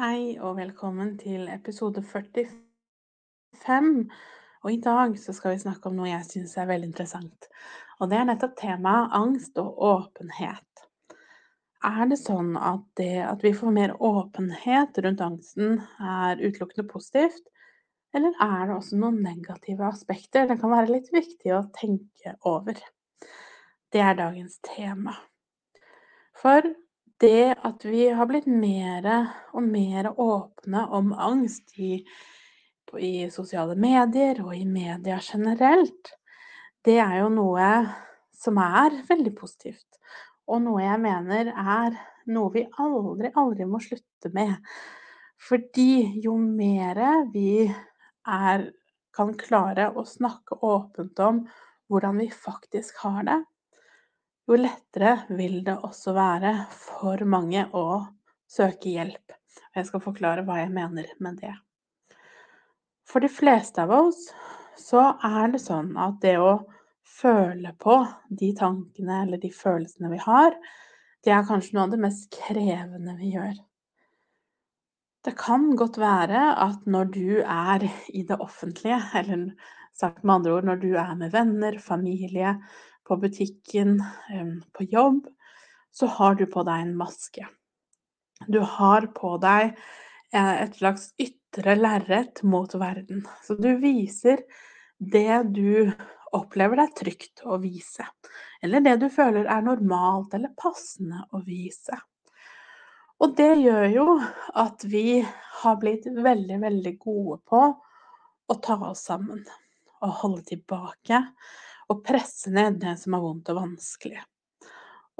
Hei og velkommen til episode 45. Og i dag så skal vi snakke om noe jeg syns er veldig interessant. Og det er nettopp temaet angst og åpenhet. Er det sånn at det at vi får mer åpenhet rundt angsten, er utelukkende positivt? Eller er det også noen negative aspekter det kan være litt viktig å tenke over? Det er dagens tema. For det at vi har blitt mer og mer åpne om angst i, i, sosiale medier og i media generelt, det er jo noe som er veldig positivt. Og noe jeg mener er noe vi aldri, aldri må slutte med. Fordi jo mer vi er, kan klare å snakke åpent om hvordan vi faktisk har det, jo lettere vil det også være for mange å søke hjelp. Jeg skal forklare hva jeg mener med det. For de fleste av oss så er det sånn at det å føle på de tankene eller de følelsene vi har, det er kanskje noe av det mest krevende vi gjør. Det kan godt være at når du er i det offentlige, eller sagt med andre ord når du er med venner, familie, på butikken, på jobb, så har du på deg en maske. Du har på deg eh, et slags ytre lerret mot verden. Så du viser det du opplever det er trygt å vise. Eller det du føler er normalt eller passende å vise. Og det gjør jo at vi har blitt veldig, veldig gode på å ta oss sammen. Og holde tilbake og presse ned det som er vondt og vanskelig.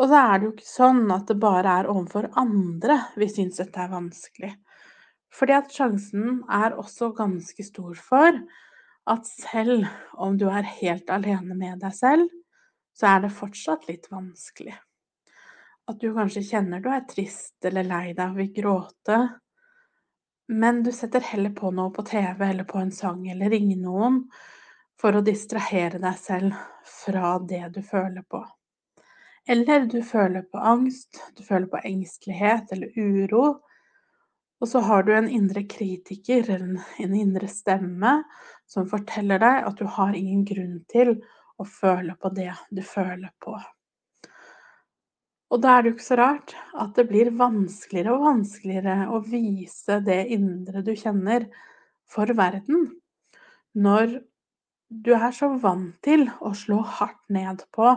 Og så er det jo ikke sånn at det bare er overfor andre vi syns dette er vanskelig. Fordi at sjansen er også ganske stor for at selv om du er helt alene med deg selv, så er det fortsatt litt vanskelig. At du kanskje kjenner du er trist eller lei deg og vil gråte, men du setter heller på noe på TV eller på en sang eller ringer noen, for å distrahere deg selv fra det du føler på. Eller du føler på angst, du føler på engstelighet eller uro, og så har du en indre kritiker, en, en indre stemme, som forteller deg at du har ingen grunn til å føle på det du føler på. Og da er det jo ikke så rart at det blir vanskeligere og vanskeligere å vise det indre du kjenner, for verden, når du er så vant til å slå hardt ned på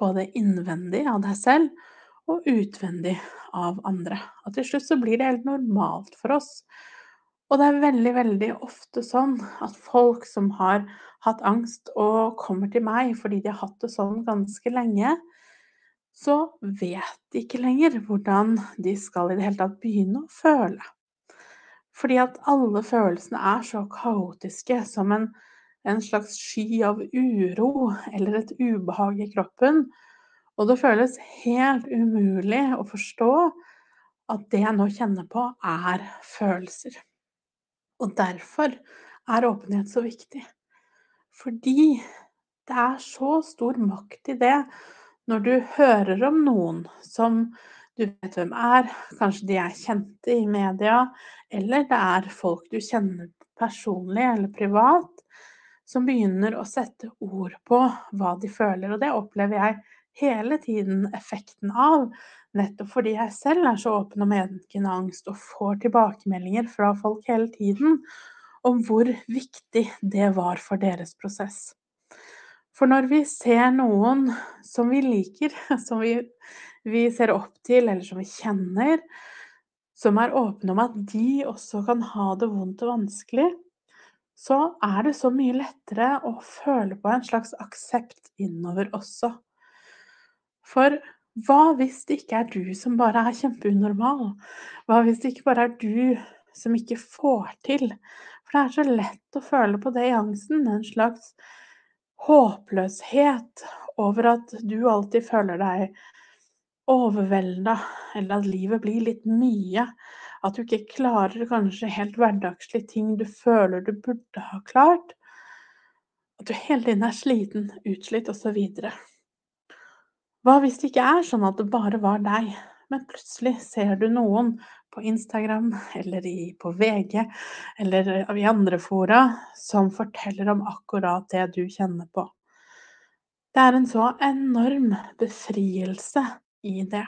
både innvendig av deg selv og utvendig av andre. Og til slutt så blir det helt normalt for oss. Og det er veldig, veldig ofte sånn at folk som har hatt angst og kommer til meg fordi de har hatt det sånn ganske lenge, så vet de ikke lenger hvordan de skal i det hele tatt begynne å føle. Fordi at alle følelsene er så kaotiske som en en slags sky av uro eller et ubehag i kroppen. Og det føles helt umulig å forstå at det jeg nå kjenner på, er følelser. Og derfor er åpenhet så viktig. Fordi det er så stor makt i det når du hører om noen som du vet hvem er, kanskje de er kjente i media, eller det er folk du kjenner personlig eller privat, som begynner å sette ord på hva de føler. Og det opplever jeg hele tiden effekten av, nettopp fordi jeg selv er så åpen om egen angst og får tilbakemeldinger fra folk hele tiden om hvor viktig det var for deres prosess. For når vi ser noen som vi liker, som vi, vi ser opp til, eller som vi kjenner, som er åpne om at de også kan ha det vondt og vanskelig, så er det så mye lettere å føle på en slags aksept innover også. For hva hvis det ikke er du som bare er kjempeunormal? Hva hvis det ikke bare er du som ikke får til. For det er så lett å føle på det i angsten, en slags håpløshet over at du alltid føler deg overvelda, eller at livet blir litt mye. At du ikke klarer kanskje helt hverdagslige ting du føler du burde ha klart. At du hele tiden er sliten, utslitt osv. Hva hvis det ikke er sånn at det bare var deg, men plutselig ser du noen på Instagram eller i, på VG eller i andre fora som forteller om akkurat det du kjenner på. Det er en så enorm befrielse i det.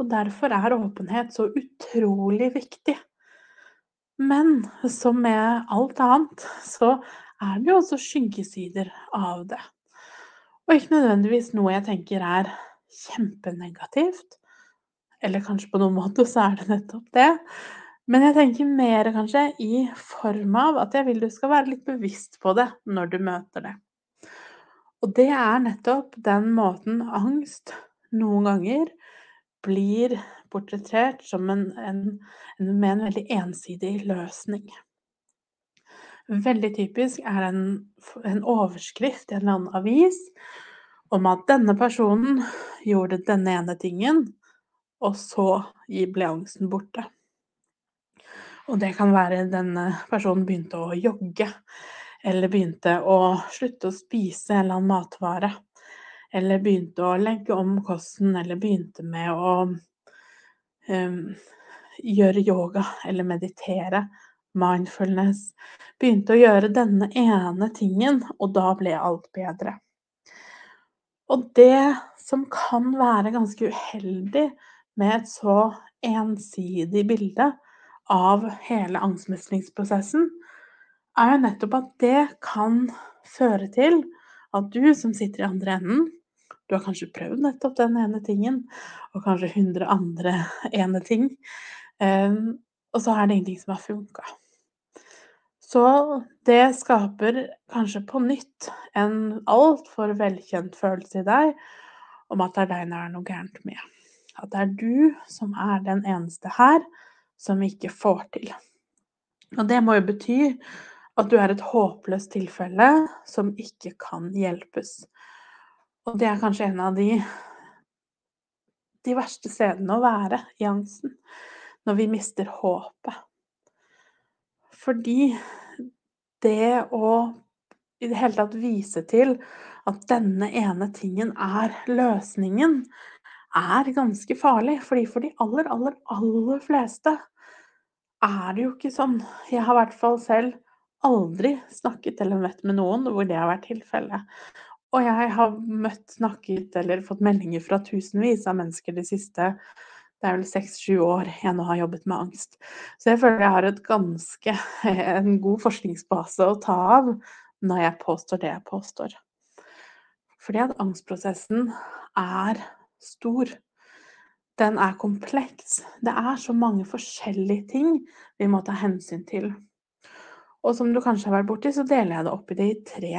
Og derfor er åpenhet så utrolig viktig. Men som med alt annet, så er det jo også skyggesider av det. Og ikke nødvendigvis noe jeg tenker er kjempenegativt. Eller kanskje på noen måte så er det nettopp det. Men jeg tenker mer kanskje i form av at jeg vil du skal være litt bevisst på det når du møter det. Og det er nettopp den måten angst noen ganger blir portrettert som en, en, en, med en veldig ensidig løsning. Veldig typisk er en, en overskrift i en eller annen avis om at denne personen gjorde denne ene tingen, og så ble angsten borte. Og det kan være denne personen begynte å jogge, eller begynte å slutte å spise en eller annen matvare eller begynte å legge om kosten, eller begynte med å um, gjøre yoga eller meditere, mindfulness. Begynte å gjøre denne ene tingen, og da ble alt bedre. Og det som kan være ganske uheldig med et så ensidig bilde av hele angstmestringsprosessen, er jo nettopp at det kan føre til at du som sitter i andre enden, du har kanskje prøvd nettopp den ene tingen, og kanskje hundre andre ene ting. Og så er det ingenting som har funka. Så det skaper kanskje på nytt en altfor velkjent følelse i deg om at det er deg det er noe gærent med. At det er du som er den eneste her som ikke får til. Og det må jo bety at du er et håpløst tilfelle som ikke kan hjelpes. Og det er kanskje en av de, de verste stedene å være i. Når vi mister håpet. Fordi det å i det hele tatt vise til at denne ene tingen er løsningen, er ganske farlig. Fordi for de aller, aller, aller fleste er det jo ikke sånn. Jeg har i hvert fall selv aldri snakket eller møtt med noen hvor det har vært tilfellet. Og jeg har møtt, snakket eller fått meldinger fra tusenvis av mennesker de siste det er vel seks-sju år jeg nå har jobbet med angst. Så jeg føler jeg har ganske, en god forskningsbase å ta av når jeg påstår det jeg påstår. Fordi at angstprosessen er stor. Den er kompleks. Det er så mange forskjellige ting vi må ta hensyn til. Og som du kanskje har vært borti, så deler jeg det opp i det i tre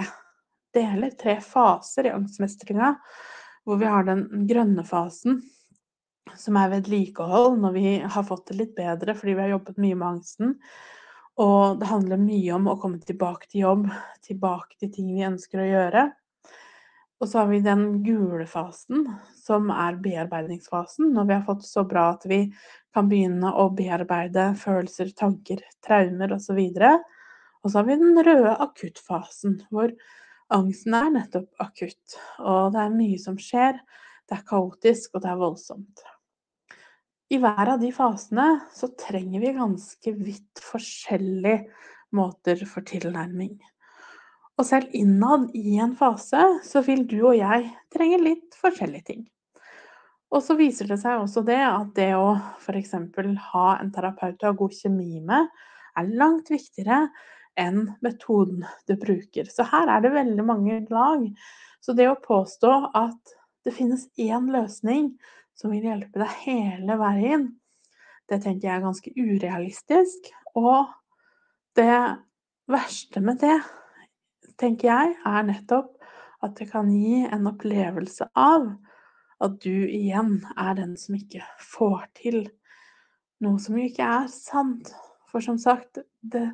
deler, tre faser i angstmestringa. Hvor vi har den grønne fasen, som er vedlikehold når vi har fått det litt bedre fordi vi har jobbet mye med angsten. Og det handler mye om å komme tilbake til jobb, tilbake til ting vi ønsker å gjøre. Og så har vi den gule fasen, som er bearbeidingsfasen, når vi har fått så bra at vi kan begynne å bearbeide følelser, tanker, traumer osv. Og så har vi den røde akuttfasen, hvor Angsten er nettopp akutt, og det er mye som skjer. Det er kaotisk, og det er voldsomt. I hver av de fasene så trenger vi ganske vidt forskjellige måter for tilnærming. Og selv innad i en fase så vil du og jeg trenge litt forskjellige ting. Og så viser det seg også det at det å f.eks. ha en terapeut du har god kjemi med, er langt viktigere enn metoden du bruker. Så her er det veldig mange lag. Så det å påstå at det finnes én løsning som vil hjelpe deg hele veien, det tenker jeg er ganske urealistisk. Og det verste med det, tenker jeg, er nettopp at det kan gi en opplevelse av at du igjen er den som ikke får til noe som ikke er sant. For som sagt, det,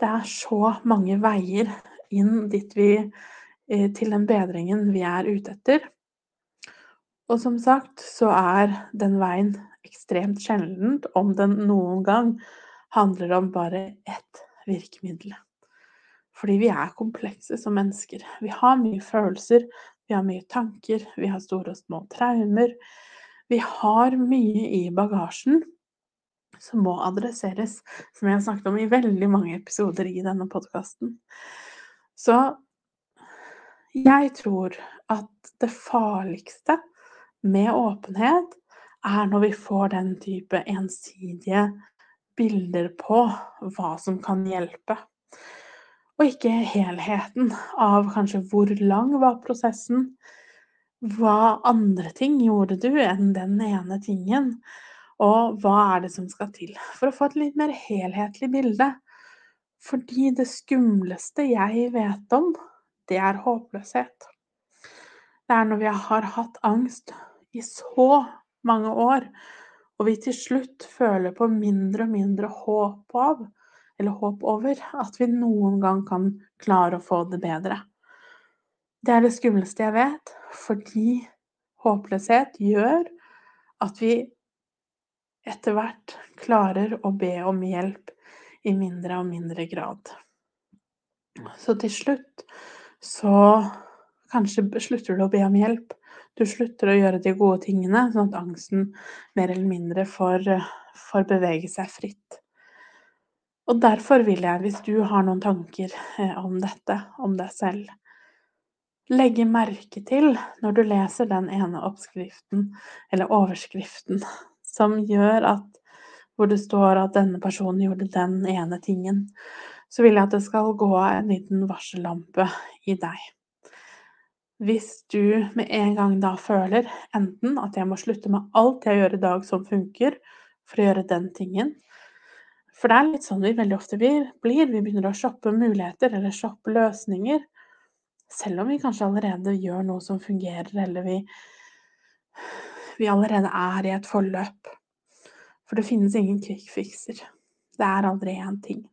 det er så mange veier inn dit vi eh, Til den bedringen vi er ute etter. Og som sagt så er den veien ekstremt sjeldent, om den noen gang handler om bare ett virkemiddel. Fordi vi er komplekse som mennesker. Vi har mye følelser, vi har mye tanker, vi har store og små traumer. Vi har mye i bagasjen som må adresseres, som jeg har snakket om i veldig mange episoder i denne podkasten. Så jeg tror at det farligste med åpenhet er når vi får den type ensidige bilder på hva som kan hjelpe. Og ikke helheten av kanskje hvor lang var prosessen, hva andre ting gjorde du enn den ene tingen, og hva er det som skal til for å få et litt mer helhetlig bilde. Fordi det skumleste jeg vet om, det er håpløshet. Det er når vi har hatt angst i så mange år, og vi til slutt føler på mindre og mindre håp av, eller håp over, at vi noen gang kan klare å få det bedre. Det er det skumleste jeg vet, fordi håpløshet gjør at vi etter hvert klarer å be om hjelp i mindre og mindre grad. Så til slutt så kanskje slutter du å be om hjelp, du slutter å gjøre de gode tingene, sånn at angsten mer eller mindre får, får bevege seg fritt. Og derfor vil jeg, hvis du har noen tanker eh, om dette, om deg selv, legge merke til når du leser den ene oppskriften, eller overskriften, som gjør at hvor det står at denne personen gjorde den ene tingen, så vil jeg at det skal gå en liten varsellampe i deg. Hvis du med en gang da føler enten at jeg må slutte med alt jeg gjør i dag som funker, for å gjøre den tingen For det er litt sånn vi veldig ofte blir. Vi begynner å shoppe muligheter eller shoppe løsninger. Selv om vi kanskje allerede gjør noe som fungerer, eller vi, vi allerede er i et forløp. For det finnes ingen quick. Det er aldri én ting.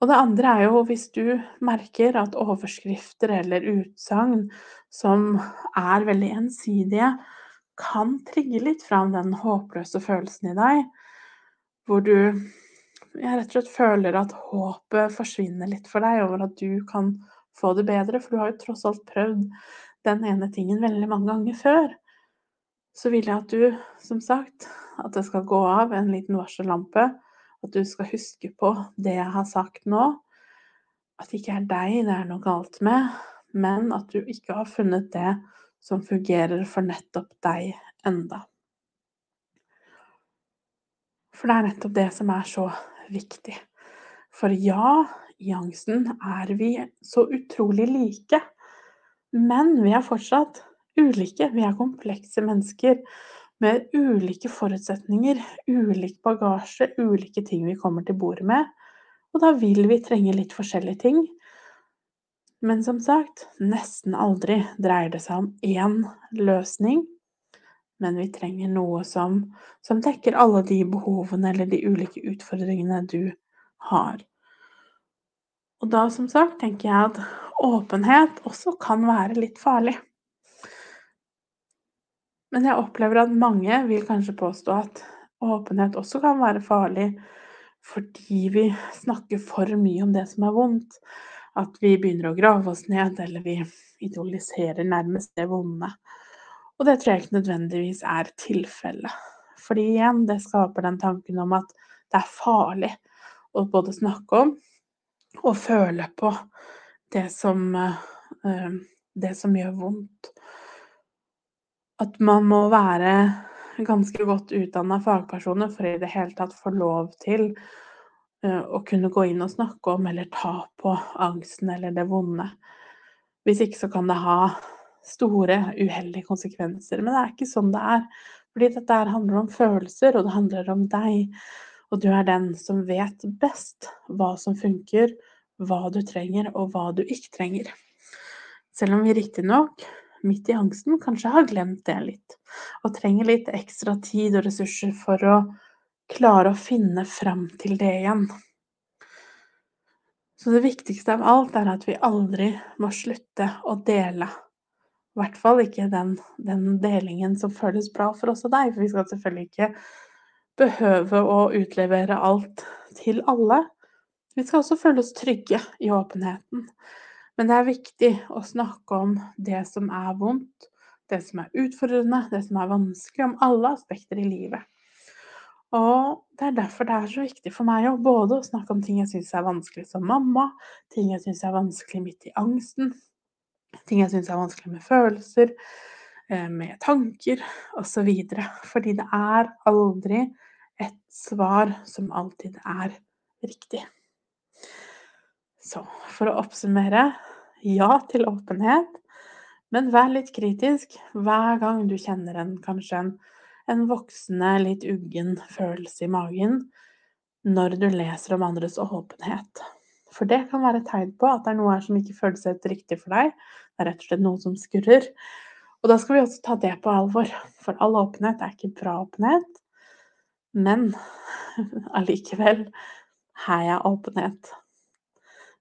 Og det andre er jo hvis du merker at overskrifter eller utsagn som er veldig ensidige, kan trigge litt fram den håpløse følelsen i deg, hvor du rett og slett føler at håpet forsvinner litt for deg over at du kan få det bedre, for du har jo tross alt prøvd den ene tingen veldig mange ganger før. Så vil jeg at du, som sagt, at det skal gå av en liten varsellampe at du skal huske på det jeg har sagt nå. At det ikke er deg det er noe galt med, men at du ikke har funnet det som fungerer for nettopp deg enda. For det er nettopp det som er så viktig. For ja, i angsten er vi så utrolig like, men vi er fortsatt ulike. Vi er komplekse mennesker med ulike forutsetninger, ulik bagasje, ulike ting vi kommer til bordet med. Og da vil vi trenge litt forskjellige ting. Men som sagt, nesten aldri dreier det seg om én løsning. Men vi trenger noe som, som dekker alle de behovene eller de ulike utfordringene du har. Og da, som sagt, tenker jeg at åpenhet også kan være litt farlig. Men jeg opplever at mange vil kanskje påstå at åpenhet også kan være farlig fordi vi snakker for mye om det som er vondt. At vi begynner å grave oss ned, eller vi idealiserer nærmest det vonde. Og det tror jeg ikke nødvendigvis er tilfellet. Fordi igjen, det skaper den tanken om at det er farlig å både snakke om og føle på det som, uh, det som gjør vondt at man må være ganske godt utdanna fagpersoner for i det hele tatt få lov til uh, å kunne gå inn og snakke om eller ta på angsten eller det vonde. Hvis ikke så kan det ha store, uheldige konsekvenser. Men det er ikke sånn det er. Fordi dette handler om følelser, og det handler om deg. Og du er den som vet best hva som funker, hva du trenger, og hva du ikke trenger. Selv om vi riktignok midt i angsten kanskje har glemt det litt, og trenger litt ekstra tid og ressurser for å klare å finne fram til det igjen. Så det viktigste av alt er at vi aldri må slutte å dele. I hvert fall ikke den, den delingen som føles bra for oss og deg, for vi skal selvfølgelig ikke behøve å utlevere alt til alle. Vi skal også føle oss trygge i åpenheten. Men det er viktig å snakke om det som er vondt, det som er utfordrende, det som er vanskelig, om alle aspekter i livet. Og det er derfor det er så viktig for meg å både snakke om ting jeg syns er vanskelig som mamma, ting jeg syns er vanskelig midt i angsten, ting jeg syns er vanskelig med følelser, eh, med tanker osv. Fordi det er aldri et svar som alltid er riktig. Så for å oppsummere ja til åpenhet, men vær litt kritisk hver gang du kjenner en kanskje en en voksende, litt uggen følelse i magen når du leser om andres åpenhet. For det kan være et tegn på at det er noe her som ikke føles helt riktig for deg. Det er rett og slett noe som skurrer. Og da skal vi også ta det på alvor, for all åpenhet er ikke bra åpenhet. Men allikevel her er åpenhet.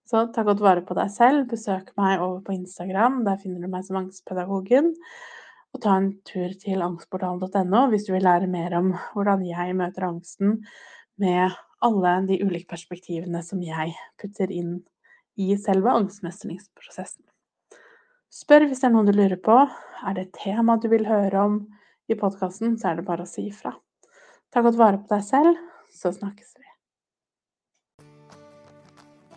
Så ta godt vare på deg selv. Besøk meg over på Instagram. Der finner du meg som angstpedagogen og ta en tur til angstportalen.no hvis du vil lære mer om hvordan jeg møter angsten med alle de ulike perspektivene som jeg putter inn i selve angstmestringsprosessen. Spør hvis det er noe du lurer på. Er det et tema du vil høre om i podkasten, så er det bare å si ifra. Ta godt vare på deg selv, så snakkes vi.